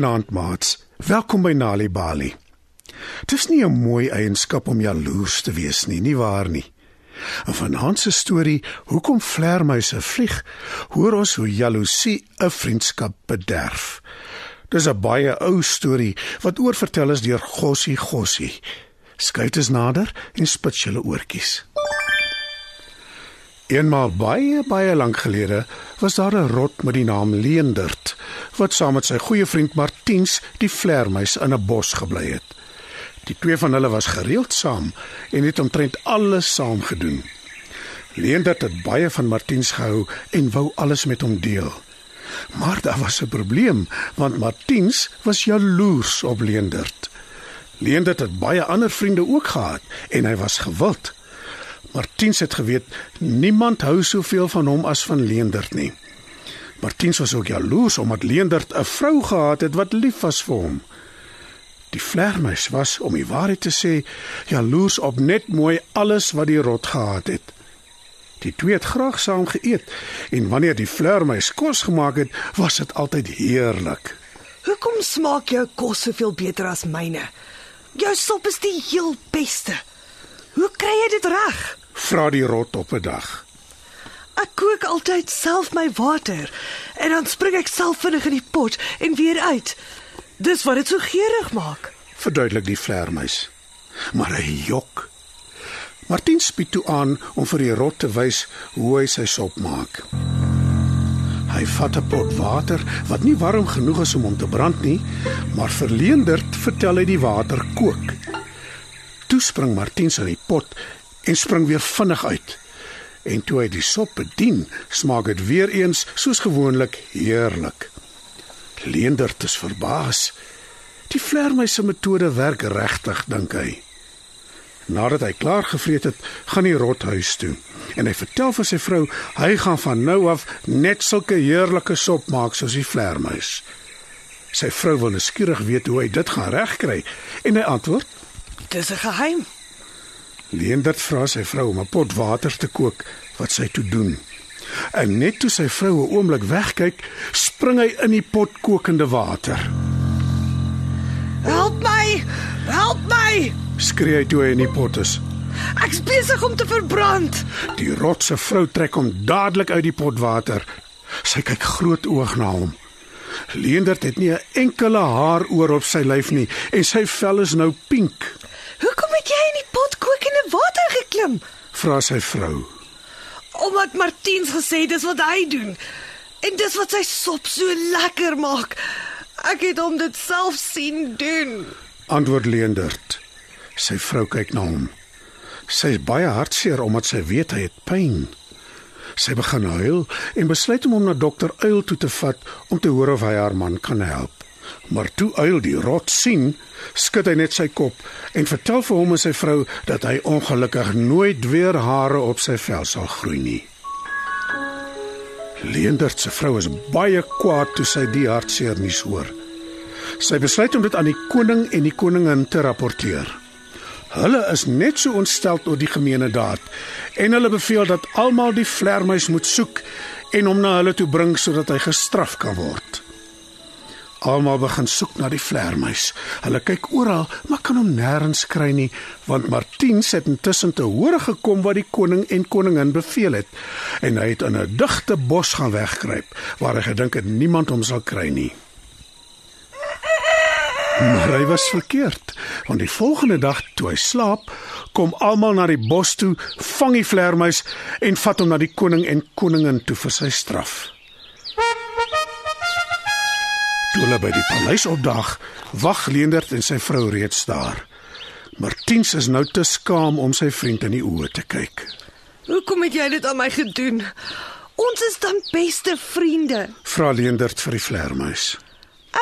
Goeienaand, maats. Welkom by Nali Bali. Dis nie 'n mooi eienskap om jaloers te wees nie, nie waar nie? En vanaand se storie, hoekom vlermuise vlieg, hoor ons hoe jaloesie 'n vriendskap bederf. Dis 'n baie ou storie wat oorvertel is deur Gossie Gossie. Skuit is nader en spits julle oortjies. Eenmaal baie baie lank gelede was daar 'n rot met die naam Leendert wat saam met sy goeie vriend Martiens die vlermuis in 'n bos gebly het. Die twee van hulle was gereeld saam en het omtrent alles saam gedoen. Leendert het baie van Martiens gehou en wou alles met hom deel. Maar daar was 'n probleem want Martiens was jaloers op Leendert. Leendert het baie ander vriende ook gehad en hy was gewild. Martiens het geweet niemand hou soveel van hom as van Leendert nie. Martiens was ook jaloers omdat Leendert 'n vrou gehad het wat lief was vir hom. Die vlermuis was om die waarheid te sê jaloers op net mooi alles wat die rot gehad het. Die twee het graag saam geëet en wanneer die vlermuis kos gemaak het, was dit altyd heerlik. Hoekom smaak jou kos soveel beter as myne? Jou sop is die heel beste. Hoe kry jy dit reg? Vra die rot op 'n dag. Ek kook altyd self my water en dan spring ek self vinnig in die pot en weer uit. Dis wat dit so geurig maak. Verduidelik die vlermuis. Maar hy jok. Martin spiet toe aan om vir die rot te wys hoe hy sy sop maak. Hy vat 'n pot water wat nie warm genoeg is om hom te brand nie, maar verleenderd vertel hy die water kook. Toe spring Martin in die pot en spring weer vinnig uit. En toe hy die sop bedien, smaak dit weer eens soos gewoonlik heerlik. Leendert is verbaas. Die vlermuis se metode werk regtig, dink hy. Nadat hy klaar gevreet het, gaan hy rot huis toe en hy vertel vir sy vrou hy gaan van nou af net sulke heerlike sop maak soos die vlermuis. Sy vrou wil nuuskierig weet hoe hy dit gaan regkry en hy antwoord: Dis 'n geheim. Leendert vra sy vrou om 'n pot water te kook wat sy toe doen. En net toe sy vrou 'n oomblik wegkyk, spring hy in die pot kokende water. Help my! Help my! Skree hy toe hy in die pot is. Ek's besig om te verbrand. Die rotse vrou trek hom dadelik uit die pot water. Sy kyk groot oog na hom. Leendert het nie 'n enkele haar oor op sy lyf nie en sy vel is nou pink. Hoekom het jy in geklim? Vra sy vrou. Omdat Martiens gesê dis wat hy doen. En dis wat sy sop so lekker maak. Ek het hom dit self sien doen. Antwoord Leendert. Sy vrou kyk na hom. Sy is baie hartseer omdat sy weet hy het pyn. Sy begin huil en besluit om hom na dokter Uil toe te vat om te hoor of hy haar man kan help. Maar toe Uil die rot sien, skud hy net sy kop en vertel vir hom en sy vrou dat hy ongelukkig nooit weer hare op sy vel sal groei nie. Leendert se vrou is baie kwaad toe sy die hartseer nuus hoor. Sy besluit om dit aan die koning en die koningin te rapporteer. Hulle is net so ontstel oor die gemeene daad en hulle beveel dat almal die vlermuis moet soek en hom na hulle toe bring sodat hy gestraf kan word. Almal begin soek na die vlermuis. Hulle kyk oral, maar kan hom nêrens kry nie, want Martiens het intussen te hore gekom wat die koning en koningin beveel het en hy het in 'n digte bos gaan wegkruip waar hy gedink het niemand hom sal kry nie. Maar hy was verkeerd, want die volgende dag toe hy slaap, kom almal na die bos toe, vang die vlermuis en vat hom na die koning en koningin toe vir sy straf. Toe hulle by die paleis opdag, wag Leendert en sy vrou reeds daar. Martiens is nou te skaam om sy vriend in die oë te kyk. Hoekom het jy dit aan my gedoen? Ons is dan beste vriende. Vra Leendert vir die vlermuis.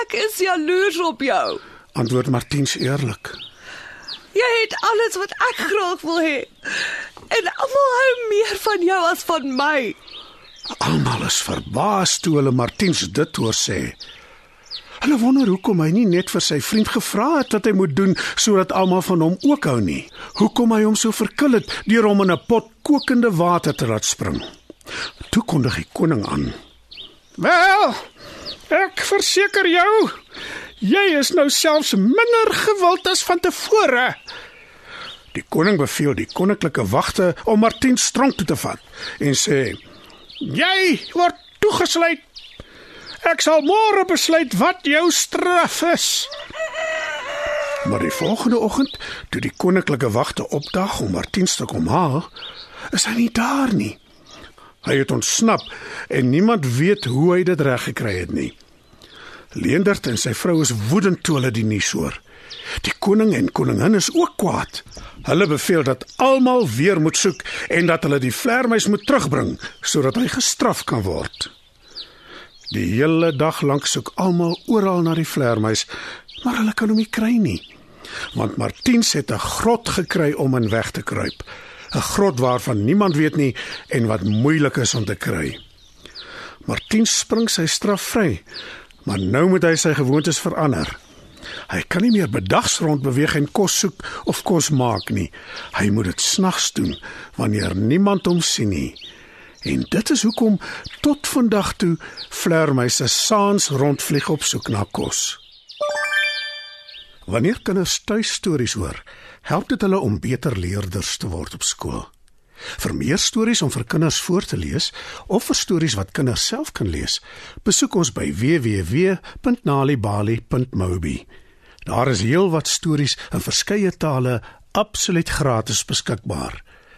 Ek is jaloers op jou. Antwoord Martiens eerlik. Jy het alles wat ek graag wil hê. En almal hou meer van jou as van my. Almal is verbaas toe hulle Martiens dit hoor sê. Hulle wonder hoekom hy nie net vir sy vriend gevra het wat hy moet doen sodat almal van hom ook hou nie. Hoekom hy hom so verkil het deur hom in 'n pot kokende water te laat spring. Toe kondig die koning aan. Wel, ek verseker jou, Jy is nou selfs minder gewild as van tevore. Die koning beveel die koninklike wagte om Martin stronk toe te vat en sê: "Jy word toegesluit. Ek sal môre besluit wat jou straf is." Maar die volgende oggend, toe die koninklike wagte opdag om Martin te kom haal, is hy nie daar nie. Hy het ontsnap en niemand weet hoe hy dit reg gekry het nie. Leendert en sy vrou is woedend toe hulle die nuus hoor. Die koning en koningin is ook kwaad. Hulle beveel dat almal weer moet soek en dat hulle die vlermuis moet terugbring sodat hy gestraf kan word. Die hele dag lank soek almal oral na die vlermuis, maar hulle kan hom nie kry nie. Want Martiens het 'n grot gekry om in weg te kruip. 'n Grot waarvan niemand weet nie en wat moeilik is om te kry. Martiens spring sy straf vry, maar nou moet hy sy gewoontes verander. Hy kan nie meer bedags rond beweeg en kos soek of kos maak nie. Hy moet dit snags doen wanneer niemand hom sien nie. En dit is hoekom tot vandag toe vlermuise saans rondvlieg op soek na kos. Wanneer kinders tuis stories hoor, help dit hulle om beter leerders te word op skool. Vir meer stories om vir kinders voor te lees of vir stories wat kinders self kan lees, besoek ons by www.nalibali.mobi. Daar is heelwat stories in verskeie tale absoluut gratis beskikbaar.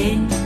en